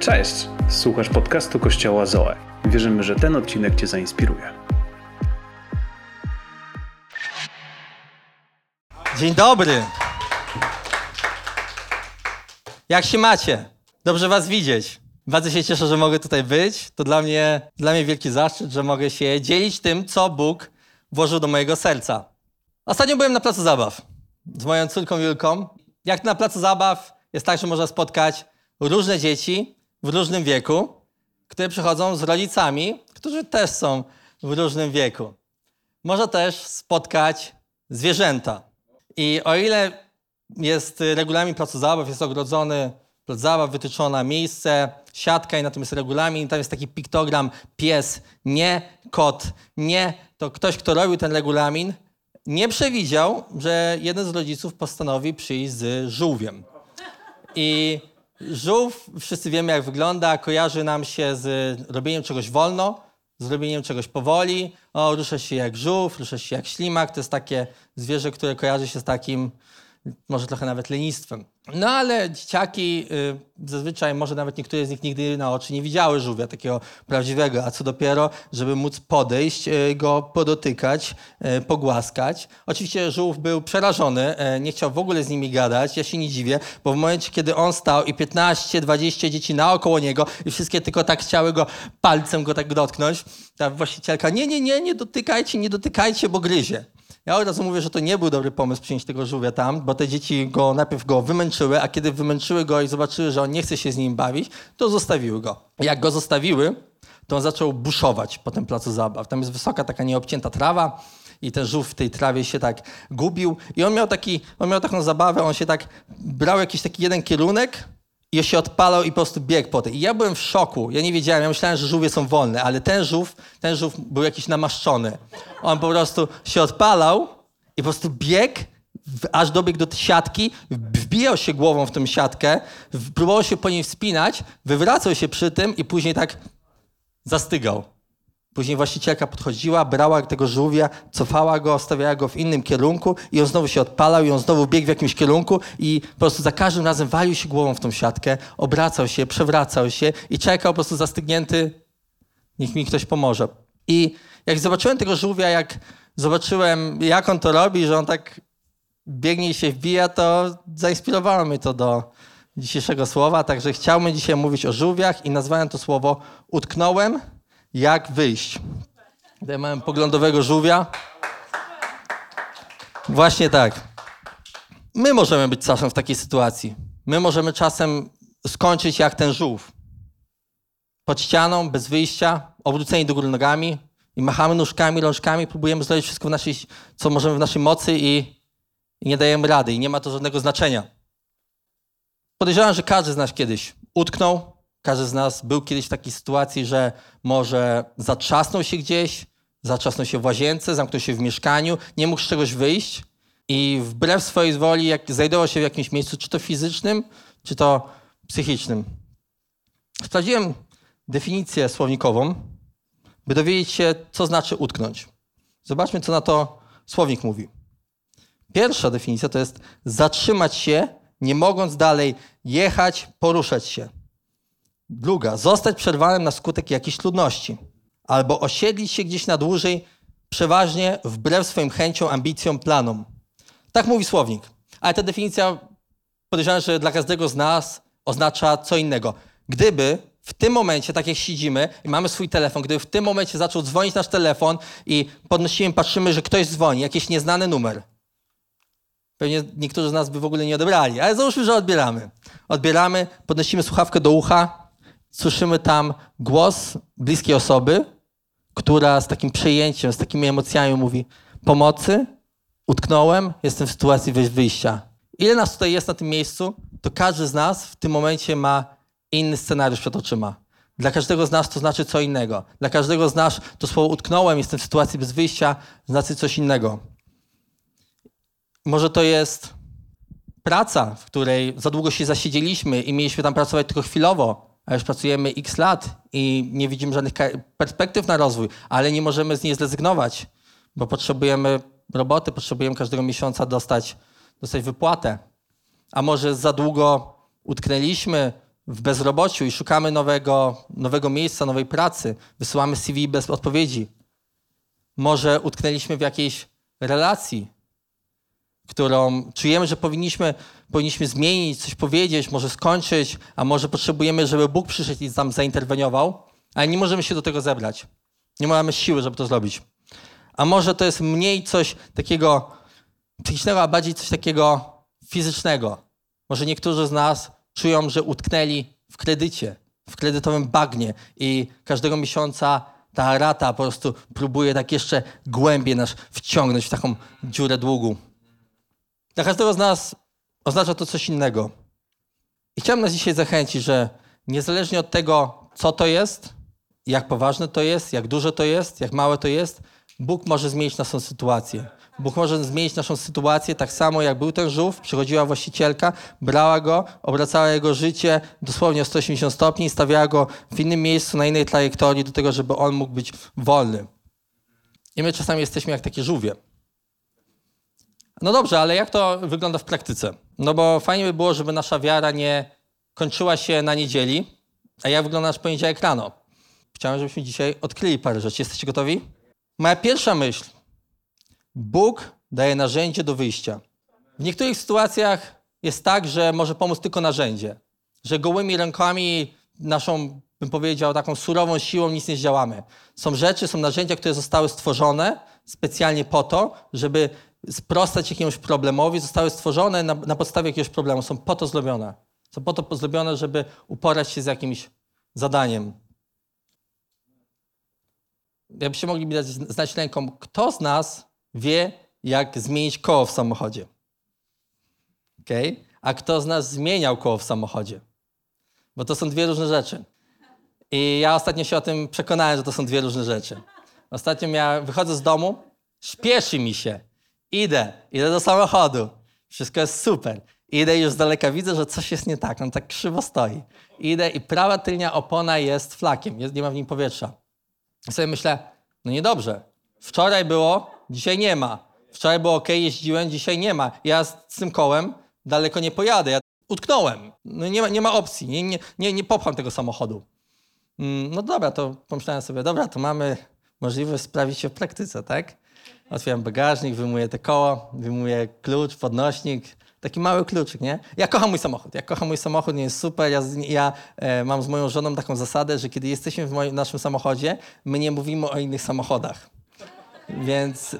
Cześć! Słuchasz podcastu Kościoła Zoe. Wierzymy, że ten odcinek Cię zainspiruje. Dzień dobry. Jak się macie? Dobrze was widzieć. Bardzo się cieszę, że mogę tutaj być. To dla mnie, dla mnie wielki zaszczyt, że mogę się dzielić tym, co Bóg włożył do mojego serca. Ostatnio byłem na placu zabaw z moją córką Julką. Jak na placu zabaw jest tak, że można spotkać różne dzieci w różnym wieku, które przychodzą z rodzicami, którzy też są w różnym wieku. Można też spotkać zwierzęta. I o ile jest regulamin placu zabaw, jest ogrodzony plac zabaw, wytyczone miejsce, siatka i na tym jest regulamin, tam jest taki piktogram pies, nie, kot, nie, to ktoś, kto robił ten regulamin, nie przewidział, że jeden z rodziców postanowi przyjść z żółwiem. I żółw, wszyscy wiemy jak wygląda, kojarzy nam się z robieniem czegoś wolno, z robieniem czegoś powoli. O, rusza się jak żółw, rusza się jak ślimak. To jest takie zwierzę, które kojarzy się z takim, może trochę nawet lenistwem. No ale dzieciaki y, zazwyczaj, może nawet niektóre z nich nigdy na oczy nie widziały żółwia takiego prawdziwego, a co dopiero, żeby móc podejść, y, go podotykać, y, pogłaskać. Oczywiście żółw był przerażony, nie chciał w ogóle z nimi gadać. Ja się nie dziwię, bo w momencie, kiedy on stał i 15-20 dzieci naokoło niego i wszystkie tylko tak chciały go palcem go tak dotknąć, ta właścicielka, nie, nie, nie, nie dotykajcie, nie dotykajcie, bo gryzie. Ja od razu mówię, że to nie był dobry pomysł przynieść tego żółwia tam, bo te dzieci go najpierw go wymęczyły, a kiedy wymęczyły go i zobaczyły, że on nie chce się z nim bawić, to zostawiły go. Jak go zostawiły, to on zaczął buszować po tym placu zabaw. Tam jest wysoka taka nieobcięta trawa i ten żółw w tej trawie się tak gubił i on miał, taki, on miał taką zabawę, on się tak brał jakiś taki jeden kierunek i się odpalał i po prostu biegł po tej. I ja byłem w szoku. Ja nie wiedziałem, ja myślałem, że żółwie są wolne, ale ten żółw, ten żółw był jakiś namaszczony. On po prostu się odpalał i po prostu biegł, aż dobiegł do siatki, wbijał się głową w tę siatkę, próbował się po niej wspinać, wywracał się przy tym i później tak zastygał. Później właścicielka podchodziła, brała tego żółwia, cofała go, stawiała go w innym kierunku i on znowu się odpalał i on znowu biegł w jakimś kierunku i po prostu za każdym razem walił się głową w tą siatkę, obracał się, przewracał się i czekał po prostu zastygnięty, niech mi ktoś pomoże. I jak zobaczyłem tego żółwia, jak zobaczyłem, jak on to robi, że on tak biegnie i się wbija, to zainspirowało mnie to do dzisiejszego słowa. Także chciałbym dzisiaj mówić o żółwiach i nazwałem to słowo utknąłem, jak wyjść. Tutaj mamy poglądowego żółwia. Właśnie tak. My możemy być czasem w takiej sytuacji. My możemy czasem skończyć jak ten żółw. Pod ścianą, bez wyjścia, obróceni do góry nogami i machamy nóżkami, rączkami, próbujemy zrobić wszystko, w naszej, co możemy w naszej mocy i, i nie dajemy rady i nie ma to żadnego znaczenia. Podejrzewam, że każdy z nas kiedyś utknął, każdy z nas był kiedyś w takiej sytuacji, że może zatrzasnął się gdzieś, zatrzasnął się w łazience, zamknął się w mieszkaniu, nie mógł z czegoś wyjść i wbrew swojej woli jak znajdował się w jakimś miejscu, czy to fizycznym, czy to psychicznym. Sprawdziłem definicję słownikową, by dowiedzieć się, co znaczy utknąć. Zobaczmy, co na to słownik mówi. Pierwsza definicja to jest zatrzymać się, nie mogąc dalej jechać, poruszać się. Druga, zostać przerwanym na skutek jakiejś trudności. Albo osiedlić się gdzieś na dłużej, przeważnie wbrew swoim chęciom, ambicjom, planom. Tak mówi słownik. Ale ta definicja, podejrzewam, że dla każdego z nas oznacza co innego. Gdyby w tym momencie, tak jak siedzimy i mamy swój telefon, gdyby w tym momencie zaczął dzwonić nasz telefon i podnosimy, patrzymy, że ktoś dzwoni, jakiś nieznany numer, Pewnie niektórzy z nas by w ogóle nie odebrali, ale załóżmy, że odbieramy. Odbieramy, podnosimy słuchawkę do ucha, słyszymy tam głos bliskiej osoby, która z takim przejęciem, z takimi emocjami mówi: Pomocy, utknąłem, jestem w sytuacji wyj- wyjścia. Ile nas tutaj jest na tym miejscu, to każdy z nas w tym momencie ma inny scenariusz przed oczyma. Dla każdego z nas to znaczy co innego. Dla każdego z nas to słowo utknąłem, jestem w sytuacji bez wyjścia, znaczy coś innego. Może to jest praca, w której za długo się zasiedzieliśmy i mieliśmy tam pracować tylko chwilowo, już pracujemy x lat i nie widzimy żadnych perspektyw na rozwój, ale nie możemy z niej zrezygnować, bo potrzebujemy roboty, potrzebujemy każdego miesiąca dostać, dostać wypłatę. A może za długo utknęliśmy w bezrobociu i szukamy nowego, nowego miejsca, nowej pracy, wysyłamy CV bez odpowiedzi. Może utknęliśmy w jakiejś relacji, którą czujemy, że powinniśmy, powinniśmy zmienić, coś powiedzieć, może skończyć, a może potrzebujemy, żeby Bóg przyszedł i tam zainterweniował, ale nie możemy się do tego zebrać. Nie mamy siły, żeby to zrobić. A może to jest mniej coś takiego psychicznego, a bardziej coś takiego fizycznego. Może niektórzy z nas czują, że utknęli w kredycie, w kredytowym bagnie i każdego miesiąca ta rata po prostu próbuje tak jeszcze głębiej nas wciągnąć w taką dziurę długu. Dla każdego z nas oznacza to coś innego. I chciałem nas dzisiaj zachęcić, że niezależnie od tego, co to jest, jak poważne to jest, jak duże to jest, jak małe to jest, Bóg może zmienić naszą sytuację. Bóg może zmienić naszą sytuację tak samo, jak był ten żółw, przychodziła właścicielka, brała go, obracała jego życie dosłownie o 180 stopni i stawiała go w innym miejscu, na innej trajektorii do tego, żeby on mógł być wolny. I my czasami jesteśmy jak takie żółwie. No dobrze, ale jak to wygląda w praktyce? No bo fajnie by było, żeby nasza wiara nie kończyła się na niedzieli, a jak wygląda nasz poniedziałek rano? Chciałem, żebyśmy dzisiaj odkryli parę rzeczy. Jesteście gotowi? Moja pierwsza myśl. Bóg daje narzędzie do wyjścia. W niektórych sytuacjach jest tak, że może pomóc tylko narzędzie. Że gołymi rękami, naszą, bym powiedział, taką surową siłą nic nie zdziałamy. Są rzeczy, są narzędzia, które zostały stworzone specjalnie po to, żeby sprostać jakiemuś problemowi, zostały stworzone na, na podstawie jakiegoś problemu. Są po to zrobione. Są po to zrobione, żeby uporać się z jakimś zadaniem. Jakbyście mogli mi dać znać ręką, kto z nas wie, jak zmienić koło w samochodzie? Okay? A kto z nas zmieniał koło w samochodzie? Bo to są dwie różne rzeczy. I ja ostatnio się o tym przekonałem, że to są dwie różne rzeczy. Ostatnio ja wychodzę z domu, śpieszy mi się. Idę, idę do samochodu. Wszystko jest super. Idę już z daleka, widzę, że coś jest nie tak. On tak krzywo stoi. Idę i prawa tylnia opona jest flakiem, jest, nie ma w nim powietrza. I sobie myślę, no niedobrze. Wczoraj było, dzisiaj nie ma. Wczoraj było ok, jeździłem, dzisiaj nie ma. Ja z tym kołem daleko nie pojadę. Ja utknąłem. No nie ma, nie ma opcji. Nie, nie, nie, nie popcham tego samochodu. Mm, No dobra, to pomyślałem sobie, dobra, to mamy możliwość sprawdzić się w praktyce, tak? Otwieram bagażnik, wyjmuję te koło, wyjmuję klucz, podnośnik. Taki mały kluczyk, nie? Ja kocham mój samochód. Ja kocham mój samochód, nie jest super. Ja, ja e, mam z moją żoną taką zasadę, że kiedy jesteśmy w moim, naszym samochodzie, my nie mówimy o innych samochodach. Więc,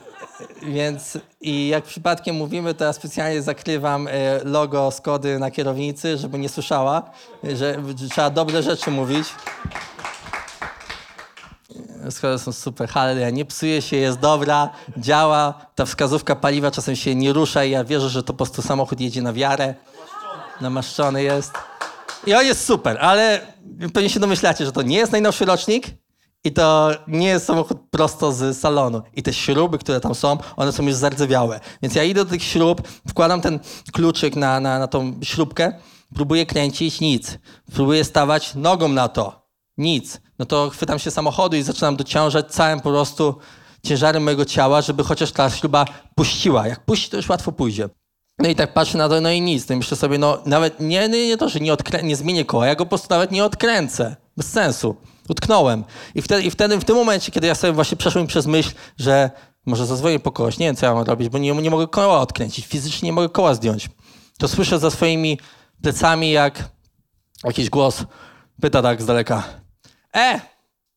więc i jak przypadkiem mówimy, to ja specjalnie zakrywam e, logo Skody na kierownicy, żeby nie słyszała, że trzeba dobre rzeczy mówić. Skody są super, halleluja, nie psuje się, jest dobra, działa, ta wskazówka paliwa czasem się nie rusza i ja wierzę, że to po prostu samochód jedzie na wiarę, namaszczony jest. I on jest super, ale pewnie się domyślacie, że to nie jest najnowszy rocznik i to nie jest samochód prosto z salonu. I te śruby, które tam są, one są już zardzewiałe. Więc ja idę do tych śrub, wkładam ten kluczyk na, na, na tą śrubkę, próbuję kręcić, nic. Próbuję stawać nogą na to, nic. No to chwytam się samochodu i zaczynam dociążać całym po prostu ciężarem mojego ciała, żeby chociaż ta śruba puściła. Jak puści, to już łatwo pójdzie. No i tak patrzę na to, no i nic. No i myślę sobie, no nawet nie, nie, nie to, że nie, odkrę- nie zmienię koła, ja go po prostu nawet nie odkręcę. Bez sensu. Utknąłem. I wtedy, I wtedy, w tym momencie, kiedy ja sobie właśnie przeszło mi przez myśl, że może zadzwonię po kogoś, nie wiem, co ja mam robić, bo nie, nie mogę koła odkręcić, fizycznie nie mogę koła zdjąć. To słyszę za swoimi plecami, jak jakiś głos pyta tak z daleka. E,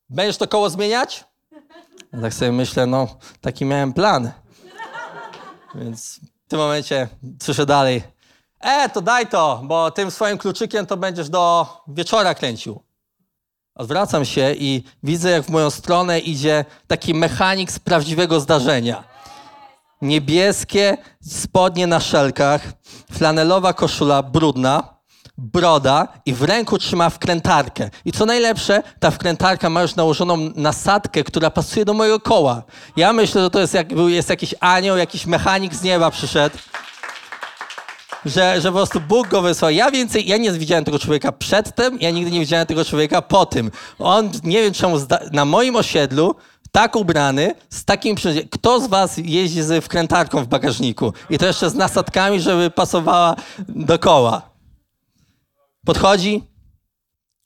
będziesz to koło zmieniać? Ja tak sobie myślę, no, taki miałem plan. Więc w tym momencie słyszę dalej. E, to daj to, bo tym swoim kluczykiem to będziesz do wieczora kręcił. Odwracam się i widzę, jak w moją stronę idzie taki mechanik z prawdziwego zdarzenia. Niebieskie spodnie na szelkach, flanelowa koszula brudna, broda i w ręku trzyma wkrętarkę. I co najlepsze, ta wkrętarka ma już nałożoną nasadkę, która pasuje do mojego koła. Ja myślę, że to jest, jak, jest jakiś anioł, jakiś mechanik z nieba przyszedł że, że po prostu Bóg go wysłał. Ja więcej, ja nie widziałem tego człowieka przedtem, ja nigdy nie widziałem tego człowieka po tym. On, nie wiem czemu, na moim osiedlu, tak ubrany, z takim przyrządzeniem. Kto z was jeździ z wkrętarką w bagażniku? I to jeszcze z nasadkami, żeby pasowała do koła. Podchodzi,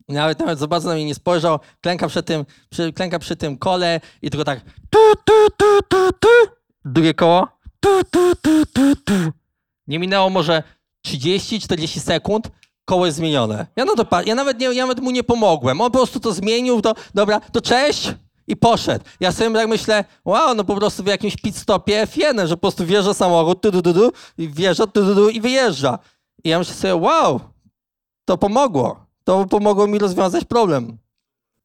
Nawet, nawet za bardzo na mnie nie spojrzał, klęka przy tym, przy, klęka przy tym kole i tylko tak tu, tu, tu, tu, tu. Drugie koło. Tu, tu, tu, tu, tu. Nie minęło może 30-40 sekund, koło jest zmienione. Ja, no to, ja, nawet nie, ja nawet mu nie pomogłem. On po prostu to zmienił, to dobra, to cześć i poszedł. Ja sobie tak myślę, wow, no po prostu w jakimś pit stopie F1, że po prostu wjeżdża samochód, tu, tu, tu, tu, i wjeżdża, tu, tu, tu, i wyjeżdża. I ja myślę sobie, wow, to pomogło. To pomogło mi rozwiązać problem.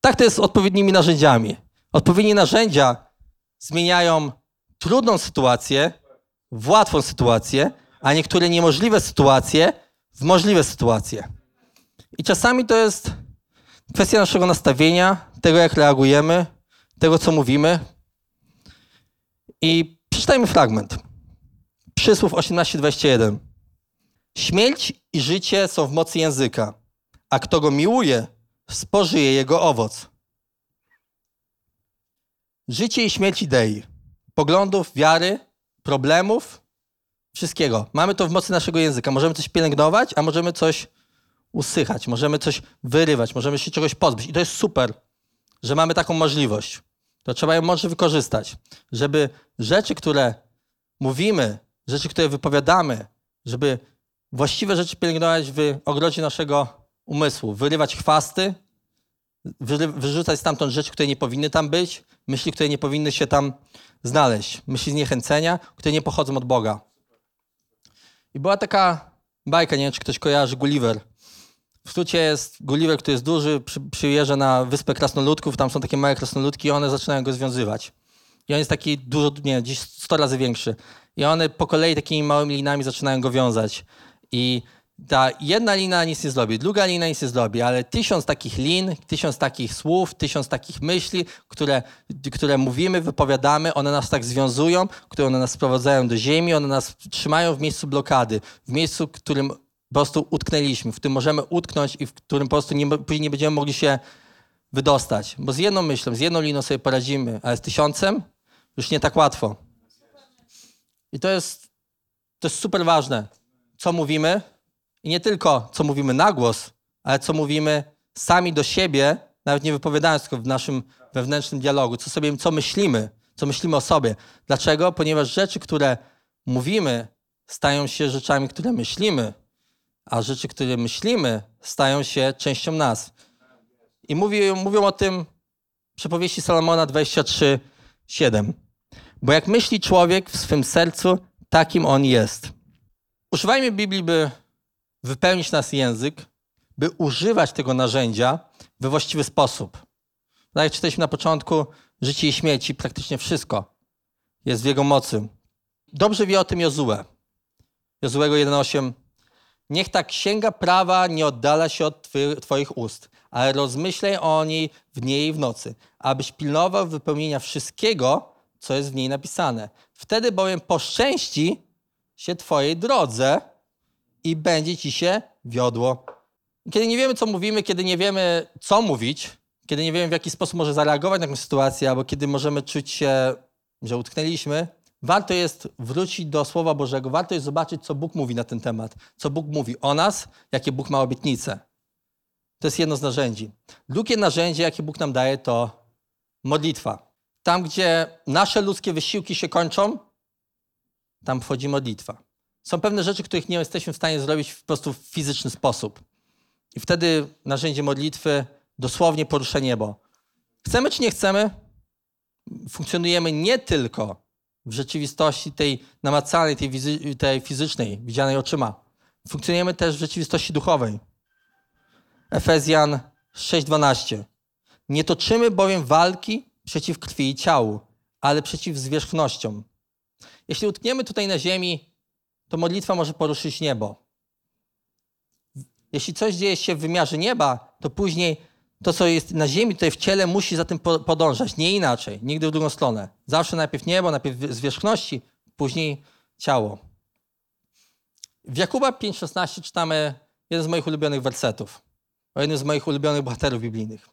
Tak to jest z odpowiednimi narzędziami. Odpowiednie narzędzia zmieniają trudną sytuację w łatwą sytuację, a niektóre niemożliwe sytuacje w możliwe sytuacje. I czasami to jest kwestia naszego nastawienia, tego jak reagujemy, tego co mówimy. I przeczytajmy fragment. Przysłów 18:21. Śmierć i życie są w mocy języka, a kto go miłuje, spożyje jego owoc. Życie i śmierć idei, poglądów, wiary, problemów, wszystkiego. Mamy to w mocy naszego języka. Możemy coś pielęgnować, a możemy coś usychać, możemy coś wyrywać, możemy się czegoś pozbyć. I to jest super, że mamy taką możliwość. To trzeba ją mądrze wykorzystać, żeby rzeczy, które mówimy, rzeczy, które wypowiadamy, żeby właściwe rzeczy pielęgnować w ogrodzie naszego umysłu, wyrywać chwasty, wyrzucać stamtąd rzeczy, które nie powinny tam być, myśli, które nie powinny się tam znaleźć, myśli zniechęcenia, które nie pochodzą od Boga. I była taka bajka, nie wiem, czy ktoś kojarzy, Gulliver. W skrócie jest Gulliver, który jest duży, przy, przyjeżdża na wyspę krasnoludków, tam są takie małe krasnoludki i one zaczynają go związywać. I on jest taki dużo, nie, gdzieś 100 razy większy. I one po kolei takimi małymi linami zaczynają go wiązać. I ta jedna lina nic nie zrobi, druga lina nic nie zrobi, ale tysiąc takich lin, tysiąc takich słów, tysiąc takich myśli, które, które mówimy, wypowiadamy, one nas tak związują, które one nas sprowadzają do ziemi, one nas trzymają w miejscu blokady, w miejscu, w którym po prostu utknęliśmy, w którym możemy utknąć i w którym po prostu nie, później nie będziemy mogli się wydostać. Bo z jedną myślą, z jedną liną sobie poradzimy, ale z tysiącem już nie tak łatwo. I to jest, to jest super ważne, co mówimy i nie tylko co mówimy na głos, ale co mówimy sami do siebie, nawet nie wypowiadając tylko w naszym wewnętrznym dialogu, co sobie, co myślimy, co myślimy o sobie. Dlaczego? Ponieważ rzeczy, które mówimy, stają się rzeczami, które myślimy, a rzeczy, które myślimy, stają się częścią nas. I mówi, mówią o tym przypowieści Salomona 23, 7. Bo jak myśli człowiek w swym sercu, takim on jest. Używajmy Biblii, by wypełnić nasz język, by używać tego narzędzia we właściwy sposób. Tak jak czytaliśmy na początku, życie i śmierci, praktycznie wszystko jest w jego mocy. Dobrze wie o tym Jozue. Jozuego 1,8. Niech ta księga prawa nie oddala się od twy, Twoich ust, ale rozmyślaj o niej w dnie i w nocy, abyś pilnował wypełnienia wszystkiego, co jest w niej napisane. Wtedy bowiem poszczęści się Twojej drodze i będzie Ci się wiodło. Kiedy nie wiemy, co mówimy, kiedy nie wiemy, co mówić, kiedy nie wiemy, w jaki sposób może zareagować na jakąś sytuację, albo kiedy możemy czuć się, że utknęliśmy, warto jest wrócić do Słowa Bożego, warto jest zobaczyć, co Bóg mówi na ten temat, co Bóg mówi o nas, jakie Bóg ma obietnice. To jest jedno z narzędzi. Drugie narzędzie, jakie Bóg nam daje, to modlitwa. Tam, gdzie nasze ludzkie wysiłki się kończą, tam wchodzi modlitwa. Są pewne rzeczy, których nie jesteśmy w stanie zrobić w po prostu w fizyczny sposób. I wtedy narzędzie modlitwy dosłownie porusza niebo. Chcemy czy nie chcemy, funkcjonujemy nie tylko w rzeczywistości tej namacalnej, tej, tej fizycznej, widzianej oczyma. Funkcjonujemy też w rzeczywistości duchowej. Efezjan 6:12. Nie toczymy bowiem walki przeciw krwi i ciału, ale przeciw zwierzchnościom. Jeśli utkniemy tutaj na ziemi, to modlitwa może poruszyć niebo. Jeśli coś dzieje się w wymiarze nieba, to później to, co jest na ziemi, tutaj w ciele, musi za tym po- podążać. Nie inaczej, nigdy w drugą stronę. Zawsze najpierw niebo, najpierw zwierzchności, później ciało. W Jakuba 5,16 czytamy jeden z moich ulubionych wersetów. O jednym z moich ulubionych bohaterów biblijnych.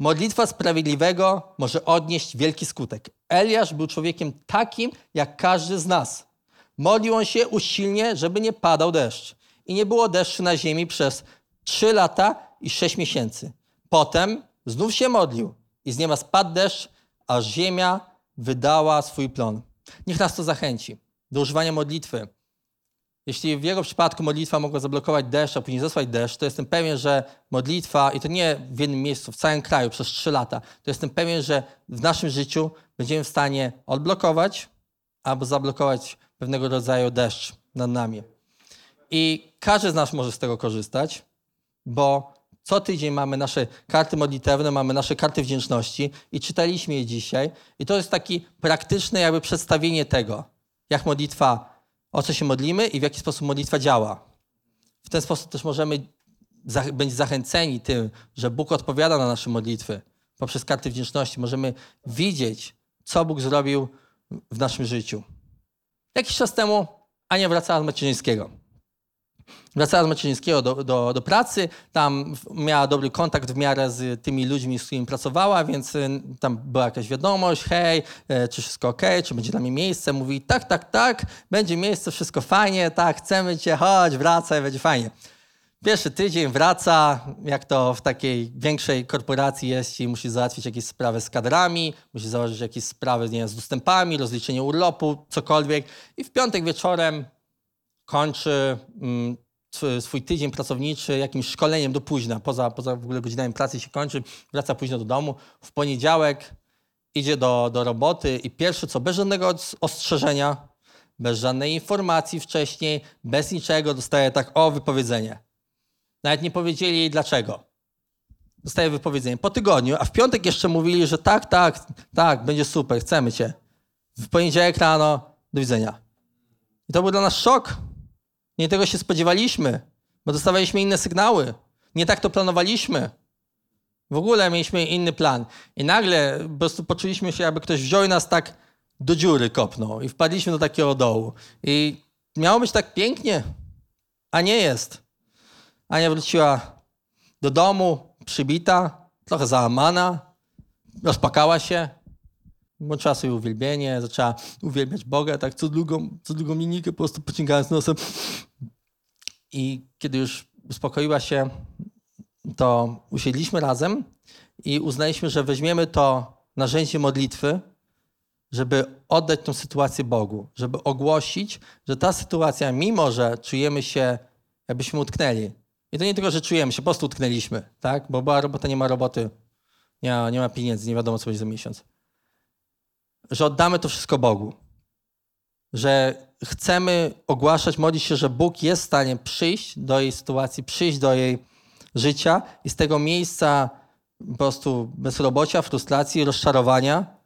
Modlitwa sprawiedliwego może odnieść wielki skutek. Eliasz był człowiekiem takim, jak każdy z nas. Modlił on się usilnie, żeby nie padał deszcz. I nie było deszczu na ziemi przez trzy lata i sześć miesięcy. Potem znów się modlił i z nieba spadł deszcz, aż ziemia wydała swój plon. Niech nas to zachęci do używania modlitwy. Jeśli w jego przypadku modlitwa mogła zablokować deszcz, a później zesłać deszcz, to jestem pewien, że modlitwa, i to nie w jednym miejscu, w całym kraju przez trzy lata, to jestem pewien, że w naszym życiu będziemy w stanie odblokować albo zablokować pewnego rodzaju deszcz nad nami. I każdy z nas może z tego korzystać, bo co tydzień mamy nasze karty modlitewne, mamy nasze karty wdzięczności i czytaliśmy je dzisiaj. I to jest taki praktyczne jakby przedstawienie tego, jak modlitwa, o co się modlimy i w jaki sposób modlitwa działa. W ten sposób też możemy być zachęceni tym, że Bóg odpowiada na nasze modlitwy poprzez karty wdzięczności. Możemy widzieć, co Bóg zrobił w naszym życiu. Jakiś czas temu Ania wracała z macierzyńskiego. Wracała z macierzyńskiego do, do, do pracy, tam miała dobry kontakt w miarę z tymi ludźmi, z którymi pracowała, więc y, tam była jakaś wiadomość, hej, e, czy wszystko ok, czy będzie dla mnie miejsce. Mówi, tak, tak, tak, będzie miejsce, wszystko fajnie, tak, chcemy cię, chodź, wracaj, będzie fajnie. Pierwszy tydzień wraca, jak to w takiej większej korporacji jest i musi załatwić jakieś sprawy z kadrami, musi załatwić jakieś sprawy nie z dostępami, rozliczenie urlopu, cokolwiek. I w piątek wieczorem kończy mm, sw- swój tydzień pracowniczy jakimś szkoleniem do późna, poza, poza w ogóle godzinami pracy się kończy, wraca późno do domu. W poniedziałek idzie do, do roboty i pierwsze co, bez żadnego os- ostrzeżenia, bez żadnej informacji wcześniej, bez niczego dostaje tak o wypowiedzenie. Nawet nie powiedzieli jej dlaczego. Dostaje wypowiedzenie po tygodniu, a w piątek jeszcze mówili, że tak, tak, tak, będzie super, chcemy cię. W poniedziałek rano, do widzenia. I to był dla nas szok. Nie tego się spodziewaliśmy, bo dostawaliśmy inne sygnały. Nie tak to planowaliśmy. W ogóle mieliśmy inny plan. I nagle po prostu poczuliśmy się, jakby ktoś wziął nas tak do dziury kopnął i wpadliśmy do takiego dołu. I miało być tak pięknie, a nie jest. Ania wróciła do domu, przybita, trochę załamana, rozpakała się, włączyła sobie uwielbienie, zaczęła uwielbiać Boga, tak co drugą, co drugą linijkę po prostu pociągając nosem. I kiedy już uspokoiła się, to usiedliśmy razem i uznaliśmy, że weźmiemy to narzędzie modlitwy, żeby oddać tą sytuację Bogu, żeby ogłosić, że ta sytuacja, mimo że czujemy się, jakbyśmy utknęli, i to nie tylko, że czujemy się, po prostu utknęliśmy, tak? Bo była robota, nie ma roboty, nie ma, nie ma pieniędzy, nie wiadomo, co będzie za miesiąc. Że oddamy to wszystko Bogu. Że chcemy ogłaszać, modlić się, że Bóg jest w stanie przyjść do jej sytuacji, przyjść do jej życia i z tego miejsca po prostu bezrobocia, frustracji, rozczarowania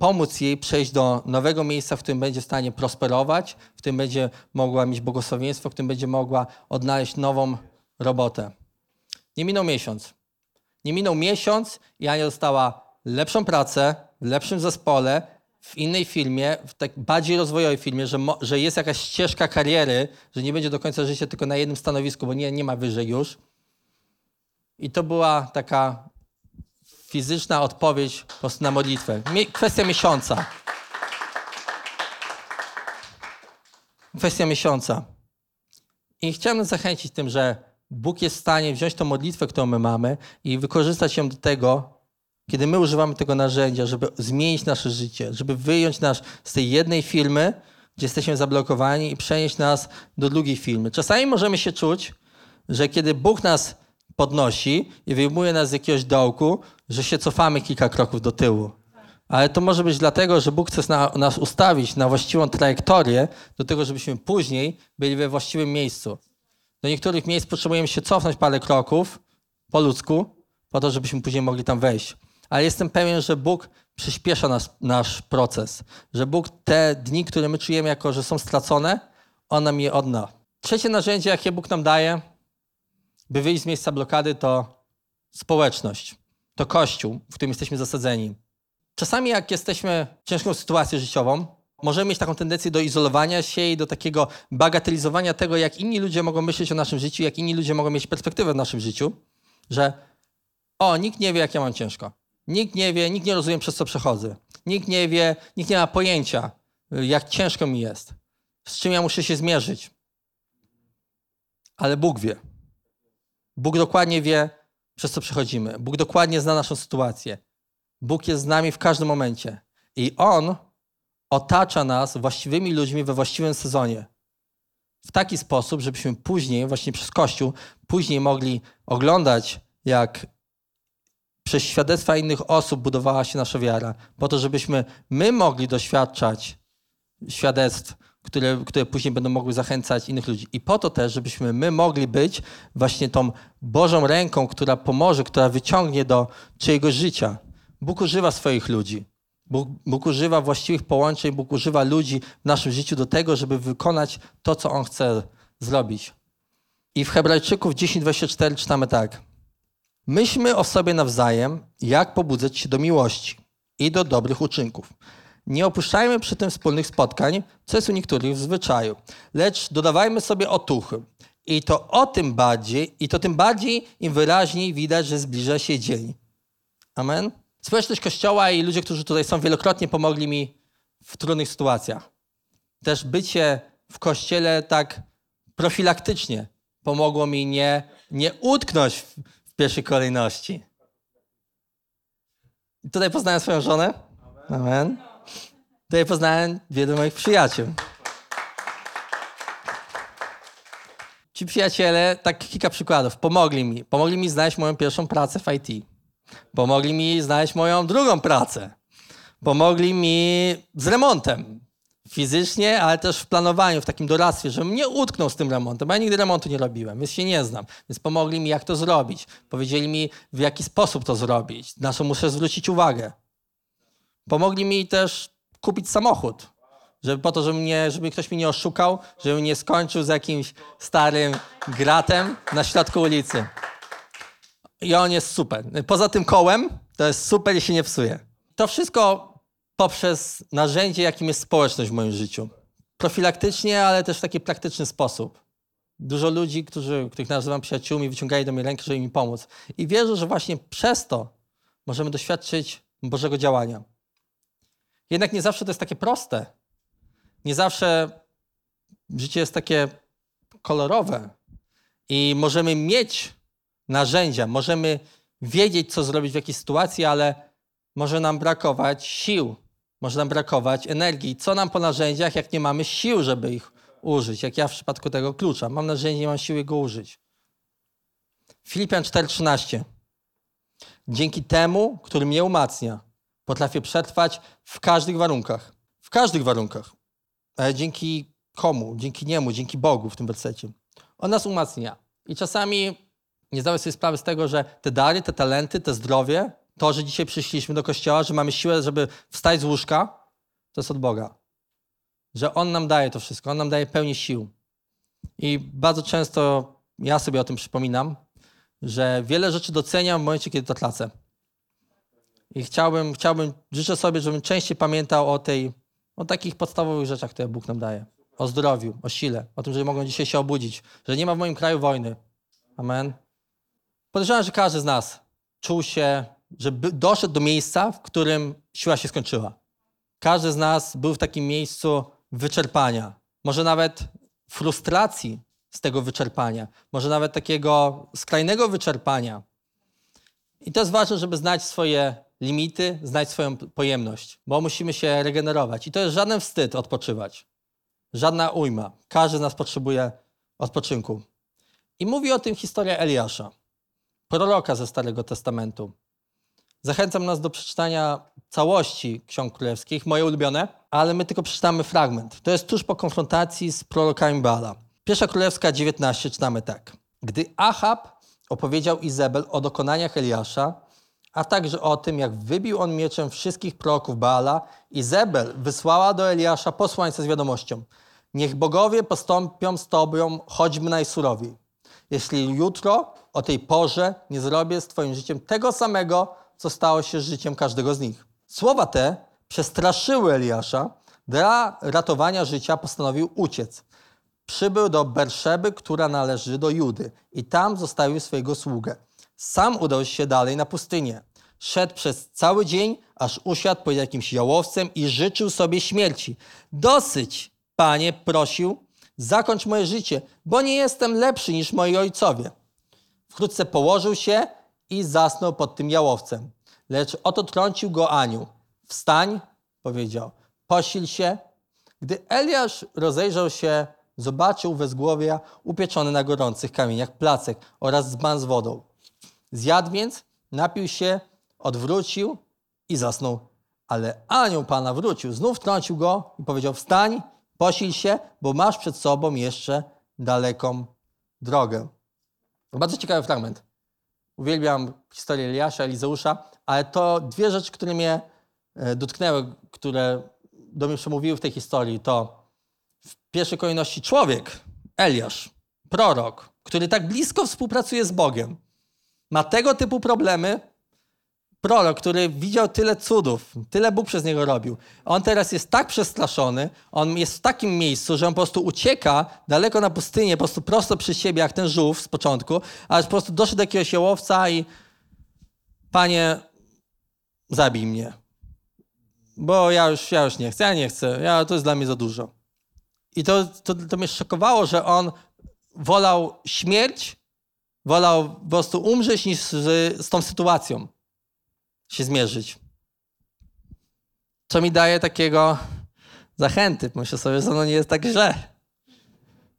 pomóc jej przejść do nowego miejsca, w którym będzie w stanie prosperować, w którym będzie mogła mieć błogosławieństwo, w którym będzie mogła odnaleźć nową robotę. Nie minął miesiąc. Nie minął miesiąc i Ania dostała lepszą pracę, w lepszym zespole, w innej firmie, w tak bardziej rozwojowej firmie, że, mo, że jest jakaś ścieżka kariery, że nie będzie do końca życia tylko na jednym stanowisku, bo nie, nie ma wyżej już. I to była taka fizyczna odpowiedź po prostu na modlitwę. Kwestia miesiąca. Kwestia miesiąca. I chciałem zachęcić tym, że Bóg jest w stanie wziąć tą modlitwę, którą my mamy i wykorzystać ją do tego, kiedy my używamy tego narzędzia, żeby zmienić nasze życie, żeby wyjąć nas z tej jednej firmy, gdzie jesteśmy zablokowani i przenieść nas do drugiej firmy. Czasami możemy się czuć, że kiedy Bóg nas podnosi i wyjmuje nas z jakiegoś dołku, że się cofamy kilka kroków do tyłu. Ale to może być dlatego, że Bóg chce na, nas ustawić na właściwą trajektorię do tego, żebyśmy później byli we właściwym miejscu. Do niektórych miejsc potrzebujemy się cofnąć parę kroków po ludzku, po to, żebyśmy później mogli tam wejść. Ale jestem pewien, że Bóg przyspiesza nas, nasz proces. Że Bóg te dni, które my czujemy jako, że są stracone, On nam je odna. Trzecie narzędzie, jakie Bóg nam daje, by wyjść z miejsca blokady, to społeczność. To kościół, w którym jesteśmy zasadzeni. Czasami jak jesteśmy w ciężką sytuację życiową, możemy mieć taką tendencję do izolowania się i do takiego bagatelizowania tego, jak inni ludzie mogą myśleć o naszym życiu, jak inni ludzie mogą mieć perspektywę w naszym życiu, że o, nikt nie wie, jak ja mam ciężko. Nikt nie wie, nikt nie rozumie, przez co przechodzę. Nikt nie wie, nikt nie ma pojęcia, jak ciężko mi jest, z czym ja muszę się zmierzyć. Ale Bóg wie. Bóg dokładnie wie, przez co przechodzimy. Bóg dokładnie zna naszą sytuację. Bóg jest z nami w każdym momencie. I On otacza nas właściwymi ludźmi we właściwym sezonie. W taki sposób, żebyśmy później, właśnie przez Kościół, później mogli oglądać, jak przez świadectwa innych osób budowała się nasza wiara, po to, żebyśmy my mogli doświadczać świadectw, które, które później będą mogły zachęcać innych ludzi. I po to też, żebyśmy my mogli być właśnie tą Bożą ręką, która pomoże, która wyciągnie do czyjegoś życia. Bóg używa swoich ludzi. Bóg, Bóg używa właściwych połączeń, Bóg używa ludzi w naszym życiu do tego, żeby wykonać to, co On chce zrobić. I w Hebrajczyków 10:24 czytamy tak. Myślmy o sobie nawzajem, jak pobudzać się do miłości i do dobrych uczynków. Nie opuszczajmy przy tym wspólnych spotkań, co jest u niektórych w zwyczaju, lecz dodawajmy sobie otuchy. I to o tym bardziej, i to tym bardziej im wyraźniej widać, że zbliża się dzień. Amen. Społeczność Kościoła i ludzie, którzy tutaj są, wielokrotnie pomogli mi w trudnych sytuacjach. Też bycie w Kościele tak profilaktycznie pomogło mi nie, nie utknąć w, pierwszej kolejności. I tutaj poznałem swoją żonę. Amen. Tutaj poznałem wielu moich przyjaciół. Ci przyjaciele, tak kilka przykładów, pomogli mi. Pomogli mi znaleźć moją pierwszą pracę w IT. Pomogli mi znaleźć moją drugą pracę. Pomogli mi z remontem. Fizycznie, ale też w planowaniu, w takim doradztwie, żebym nie utknął z tym remontem, bo ja nigdy remontu nie robiłem, więc się nie znam. Więc pomogli mi, jak to zrobić. Powiedzieli mi, w jaki sposób to zrobić, na co muszę zwrócić uwagę. Pomogli mi też kupić samochód. Żeby po to, żeby, mnie, żeby ktoś mnie nie oszukał, żebym nie skończył z jakimś starym gratem na środku ulicy. I on jest super. Poza tym kołem, to jest super i się nie psuje. To wszystko poprzez narzędzie, jakim jest społeczność w moim życiu. Profilaktycznie, ale też w taki praktyczny sposób. Dużo ludzi, którzy, których nazywam przyjaciółmi, wyciągali do mnie rękę, żeby mi pomóc. I wierzę, że właśnie przez to możemy doświadczyć Bożego działania. Jednak nie zawsze to jest takie proste. Nie zawsze życie jest takie kolorowe. I możemy mieć narzędzia, możemy wiedzieć, co zrobić w jakiej sytuacji, ale może nam brakować sił, może nam brakować energii. Co nam po narzędziach, jak nie mamy sił, żeby ich użyć? Jak ja w przypadku tego klucza. Mam narzędzie, nie mam siły go użyć. Filipian 4,13. Dzięki temu, który mnie umacnia, potrafię przetrwać w każdych warunkach. W każdych warunkach. Ale dzięki komu? Dzięki niemu, dzięki Bogu w tym wersecie. On nas umacnia. I czasami nie zdałem sobie sprawy z tego, że te dary, te talenty, te zdrowie, to, że dzisiaj przyszliśmy do kościoła, że mamy siłę, żeby wstać z łóżka, to jest od Boga. Że On nam daje to wszystko, On nam daje pełni sił. I bardzo często ja sobie o tym przypominam, że wiele rzeczy doceniam w momencie, kiedy to tracę. I chciałbym, chciałbym, życzę sobie, żebym częściej pamiętał o tej, o takich podstawowych rzeczach, które Bóg nam daje. O zdrowiu, o sile, o tym, że mogą dzisiaj się obudzić, że nie ma w moim kraju wojny. Amen. Podejrzewam, że każdy z nas czuł się, że doszedł do miejsca, w którym siła się skończyła. Każdy z nas był w takim miejscu wyczerpania, może nawet frustracji z tego wyczerpania, może nawet takiego skrajnego wyczerpania. I to jest ważne, żeby znać swoje limity, znać swoją pojemność, bo musimy się regenerować. I to jest żaden wstyd odpoczywać, żadna ujma. Każdy z nas potrzebuje odpoczynku. I mówi o tym historia Eliasza proroka ze Starego Testamentu. Zachęcam nas do przeczytania całości Ksiąg Królewskich, moje ulubione, ale my tylko przeczytamy fragment. To jest tuż po konfrontacji z prorokami Baala. Pierwsza Królewska 19 czytamy tak. Gdy Ahab opowiedział Izabel o dokonaniach Eliasza, a także o tym, jak wybił on mieczem wszystkich proroków Baala, Izabel wysłała do Eliasza posłańca z wiadomością. Niech bogowie postąpią z tobą choćby najsurowiej. Jeśli jutro o tej porze nie zrobię z Twoim życiem tego samego, co stało się życiem każdego z nich. Słowa te przestraszyły Eliasza. Dla ratowania życia postanowił uciec. Przybył do Berszeby, która należy do Judy, i tam zostawił swojego sługę. Sam udał się dalej na pustynię. Szedł przez cały dzień, aż usiadł pod jakimś jałowcem i życzył sobie śmierci. Dosyć, panie, prosił, zakończ moje życie, bo nie jestem lepszy niż moi ojcowie. Wkrótce położył się i zasnął pod tym jałowcem. Lecz oto trącił go anioł. Wstań, powiedział, posil się. Gdy Eliasz rozejrzał się, zobaczył wezgłowia upieczone na gorących kamieniach placek oraz dzban z wodą. Zjadł więc, napił się, odwrócił i zasnął. Ale anioł Pana wrócił, znów trącił go i powiedział, wstań, posil się, bo masz przed sobą jeszcze daleką drogę. Bardzo ciekawy fragment. Uwielbiam historię Eliasza, Elizeusza, ale to dwie rzeczy, które mnie e, dotknęły, które do mnie przemówiły w tej historii, to w pierwszej kolejności człowiek, Eliasz, prorok, który tak blisko współpracuje z Bogiem, ma tego typu problemy, prorok, który widział tyle cudów, tyle Bóg przez niego robił. On teraz jest tak przestraszony, on jest w takim miejscu, że on po prostu ucieka daleko na pustynię, po prostu prosto przy siebie, jak ten żółw z początku, aż po prostu doszedł do jakiegoś jełowca i panie, zabij mnie. Bo ja już, ja już nie chcę, ja nie chcę, ja, to jest dla mnie za dużo. I to, to, to mnie szokowało, że on wolał śmierć, wolał po prostu umrzeć niż z, z tą sytuacją się zmierzyć. Co mi daje takiego zachęty. Myślę sobie, że no nie jest tak źle.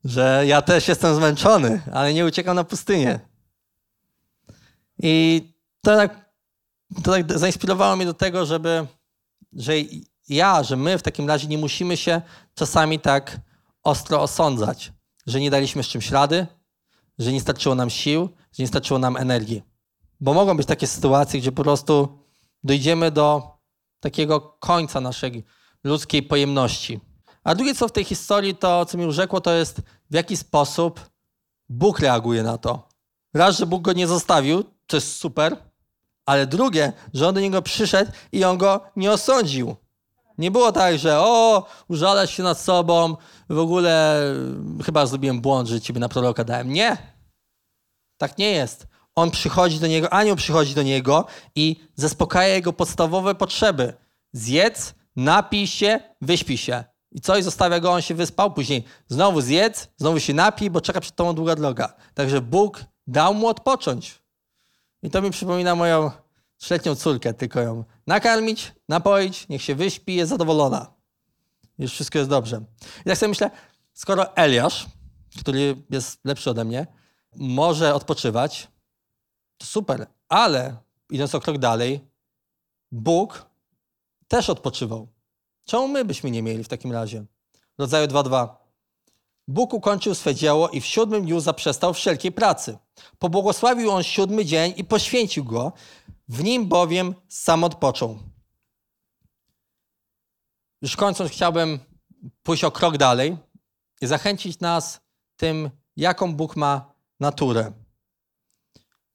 Że ja też jestem zmęczony, ale nie uciekam na pustynię. I to tak, to tak zainspirowało mnie do tego, żeby, że ja, że my w takim razie nie musimy się czasami tak ostro osądzać, że nie daliśmy z czymś rady, że nie starczyło nam sił, że nie starczyło nam energii. Bo mogą być takie sytuacje, gdzie po prostu dojdziemy do takiego końca naszej ludzkiej pojemności. A drugie, co w tej historii, to co mi urzekło, to jest w jaki sposób Bóg reaguje na to. Raz, że Bóg go nie zostawił, to jest super, ale drugie, że on do niego przyszedł i on go nie osądził. Nie było tak, że o, użalasz się nad sobą, w ogóle chyba zrobiłem błąd, że ciebie na proroka dałem. Nie. Tak nie jest. On przychodzi do niego, anioł przychodzi do niego i zaspokaja jego podstawowe potrzeby. Zjedz, napij się, wyśpi się. I co? I zostawia go, on się wyspał. Później znowu zjedz, znowu się napij, bo czeka przed tobą długa droga. Także Bóg dał mu odpocząć. I to mi przypomina moją trzyletnią córkę, tylko ją nakarmić, napoić, niech się wyśpi, jest zadowolona. Już wszystko jest dobrze. I tak sobie myślę, skoro Eliasz, który jest lepszy ode mnie, może odpoczywać, to super, ale idąc o krok dalej, Bóg też odpoczywał. Czemu my byśmy nie mieli w takim razie? Rodzaju 2.2. Bóg ukończył swe dzieło i w siódmym dniu zaprzestał wszelkiej pracy. Pobłogosławił on siódmy dzień i poświęcił go, w nim bowiem sam odpoczął. Już kończąc, chciałbym pójść o krok dalej i zachęcić nas tym, jaką Bóg ma naturę.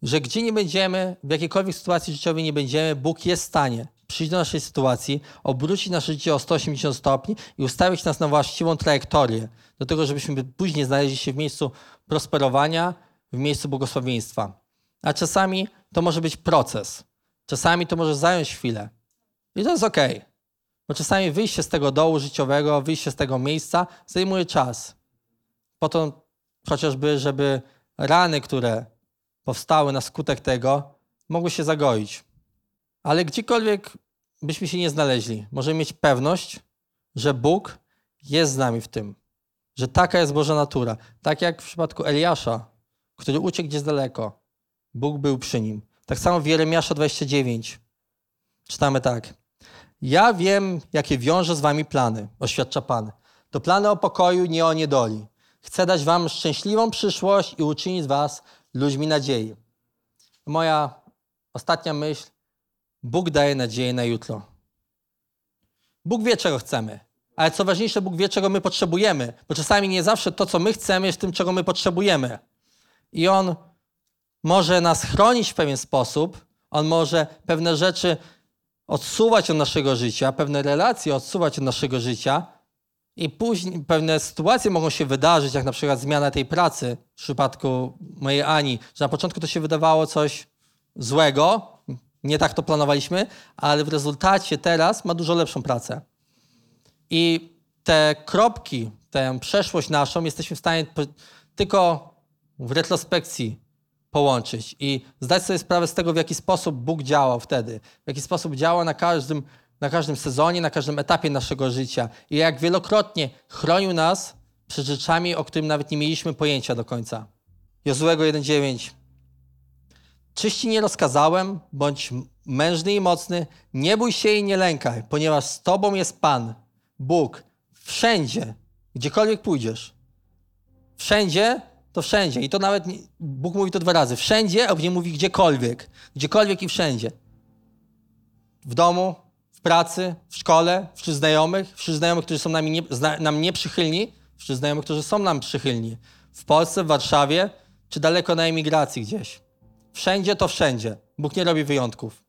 Że gdzie nie będziemy, w jakiejkolwiek sytuacji życiowej nie będziemy, Bóg jest w stanie przyjść do naszej sytuacji, obrócić nasze życie o 180 stopni i ustawić nas na właściwą trajektorię, do tego, żebyśmy później znaleźli się w miejscu prosperowania, w miejscu błogosławieństwa. A czasami to może być proces. Czasami to może zająć chwilę. I to jest ok. Bo czasami wyjście z tego dołu życiowego, wyjście z tego miejsca zajmuje czas. Po to chociażby, żeby rany, które powstały na skutek tego, mogły się zagoić. Ale gdziekolwiek byśmy się nie znaleźli, możemy mieć pewność, że Bóg jest z nami w tym. Że taka jest Boża natura. Tak jak w przypadku Eliasza, który uciekł gdzieś daleko. Bóg był przy nim. Tak samo w Jeremiasza 29. Czytamy tak. Ja wiem, jakie wiąże z wami plany, oświadcza Pan. To plany o pokoju, nie o niedoli. Chcę dać wam szczęśliwą przyszłość i uczynić z was ludźmi nadziei. Moja ostatnia myśl. Bóg daje nadzieję na jutro. Bóg wie, czego chcemy. Ale co ważniejsze, Bóg wie, czego my potrzebujemy. Bo czasami nie zawsze to, co my chcemy, jest tym, czego my potrzebujemy. I On może nas chronić w pewien sposób. On może pewne rzeczy odsuwać od naszego życia, pewne relacje odsuwać od naszego życia. I później pewne sytuacje mogą się wydarzyć, jak na przykład zmiana tej pracy w przypadku mojej Ani, że na początku to się wydawało coś złego, nie tak to planowaliśmy, ale w rezultacie teraz ma dużo lepszą pracę. I te kropki, tę przeszłość naszą jesteśmy w stanie tylko w retrospekcji połączyć i zdać sobie sprawę z tego, w jaki sposób Bóg działał wtedy, w jaki sposób działa na każdym, na każdym sezonie, na każdym etapie naszego życia i jak wielokrotnie chronił nas przed rzeczami, o których nawet nie mieliśmy pojęcia do końca. Jozuego 1,9 Czyś ci nie rozkazałem, bądź mężny i mocny, nie bój się i nie lękaj, ponieważ z tobą jest Pan, Bóg, wszędzie, gdziekolwiek pójdziesz. Wszędzie to wszędzie. I to nawet nie, Bóg mówi to dwa razy. Wszędzie, a nie mówi gdziekolwiek. Gdziekolwiek i wszędzie. W domu, pracy, w szkole, wśród znajomych, wśród znajomych, którzy są nami nie, zna, nam nieprzychylni, wśród znajomych, którzy są nam przychylni. W Polsce, w Warszawie, czy daleko na emigracji gdzieś. Wszędzie to wszędzie. Bóg nie robi wyjątków.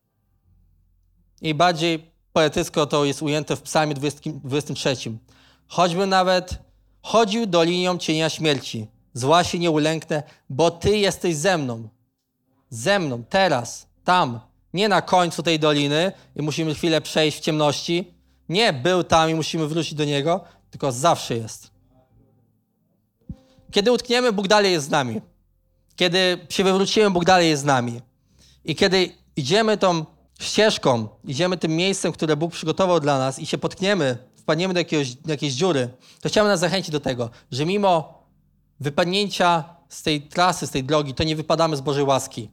I bardziej poetycko to jest ujęte w psalmie 20, 23. Choćby nawet chodził dolinią cienia śmierci, zła się nie ulęknę, bo Ty jesteś ze mną. Ze mną, teraz, tam. Nie na końcu tej doliny i musimy chwilę przejść w ciemności. Nie był tam i musimy wrócić do Niego, tylko zawsze jest. Kiedy utkniemy, Bóg dalej jest z nami. Kiedy się wywrócimy, Bóg dalej jest z nami. I kiedy idziemy tą ścieżką, idziemy tym miejscem, które Bóg przygotował dla nas i się potkniemy, wpadniemy do, jakiegoś, do jakiejś dziury, to chciałbym nas zachęcić do tego, że mimo wypadnięcia z tej trasy, z tej drogi, to nie wypadamy z Bożej łaski.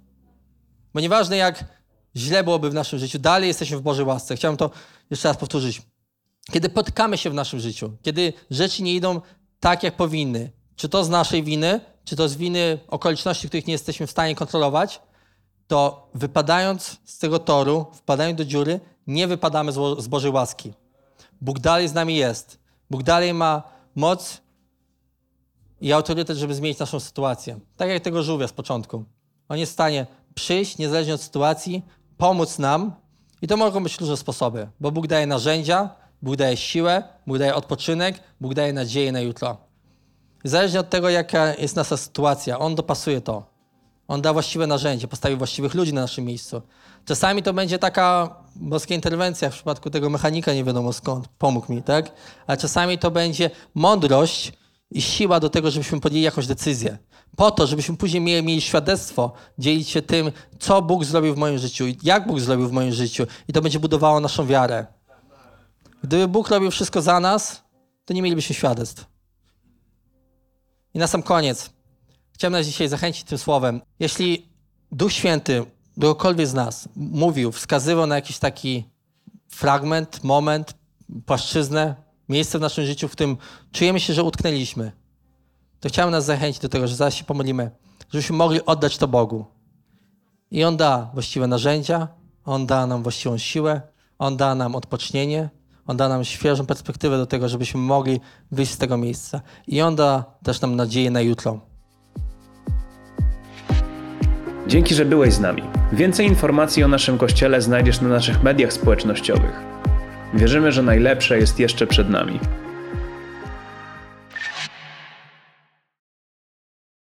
Bo nieważne jak źle byłoby w naszym życiu, dalej jesteśmy w Bożej łasce. Chciałbym to jeszcze raz powtórzyć. Kiedy potykamy się w naszym życiu, kiedy rzeczy nie idą tak, jak powinny, czy to z naszej winy, czy to z winy okoliczności, których nie jesteśmy w stanie kontrolować, to wypadając z tego toru, wpadając do dziury, nie wypadamy z Bożej łaski. Bóg dalej z nami jest. Bóg dalej ma moc i autorytet, żeby zmienić naszą sytuację. Tak jak tego żółwia z początku. On jest w stanie przyjść, niezależnie od sytuacji, pomóc nam i to mogą być różne sposoby, bo Bóg daje narzędzia, Bóg daje siłę, Bóg daje odpoczynek, Bóg daje nadzieję na jutro. Zależnie od tego, jaka jest nasza sytuacja, On dopasuje to. On da właściwe narzędzie, postawi właściwych ludzi na naszym miejscu. Czasami to będzie taka boska interwencja, w przypadku tego mechanika nie wiadomo skąd, pomógł mi, tak? A czasami to będzie mądrość i siła do tego, żebyśmy podjęli jakąś decyzję. Po to, żebyśmy później mieli, mieli świadectwo, dzielić się tym, co Bóg zrobił w moim życiu, jak Bóg zrobił w moim życiu i to będzie budowało naszą wiarę. Gdyby Bóg robił wszystko za nas, to nie mielibyśmy świadectw. I na sam koniec, chciałem nas dzisiaj zachęcić tym słowem. Jeśli Duch Święty kogokolwiek z nas mówił, wskazywał na jakiś taki fragment, moment, płaszczyznę, miejsce w naszym życiu, w którym czujemy się, że utknęliśmy, to chciałem nas zachęcić do tego, że zaraz się pomodlimy, żebyśmy mogli oddać to Bogu. I On da właściwe narzędzia, On da nam właściwą siłę, On da nam odpocznienie, On da nam świeżą perspektywę do tego, żebyśmy mogli wyjść z tego miejsca. I On da też nam nadzieję na jutro. Dzięki, że byłeś z nami. Więcej informacji o naszym kościele znajdziesz na naszych mediach społecznościowych. Wierzymy, że najlepsze jest jeszcze przed nami.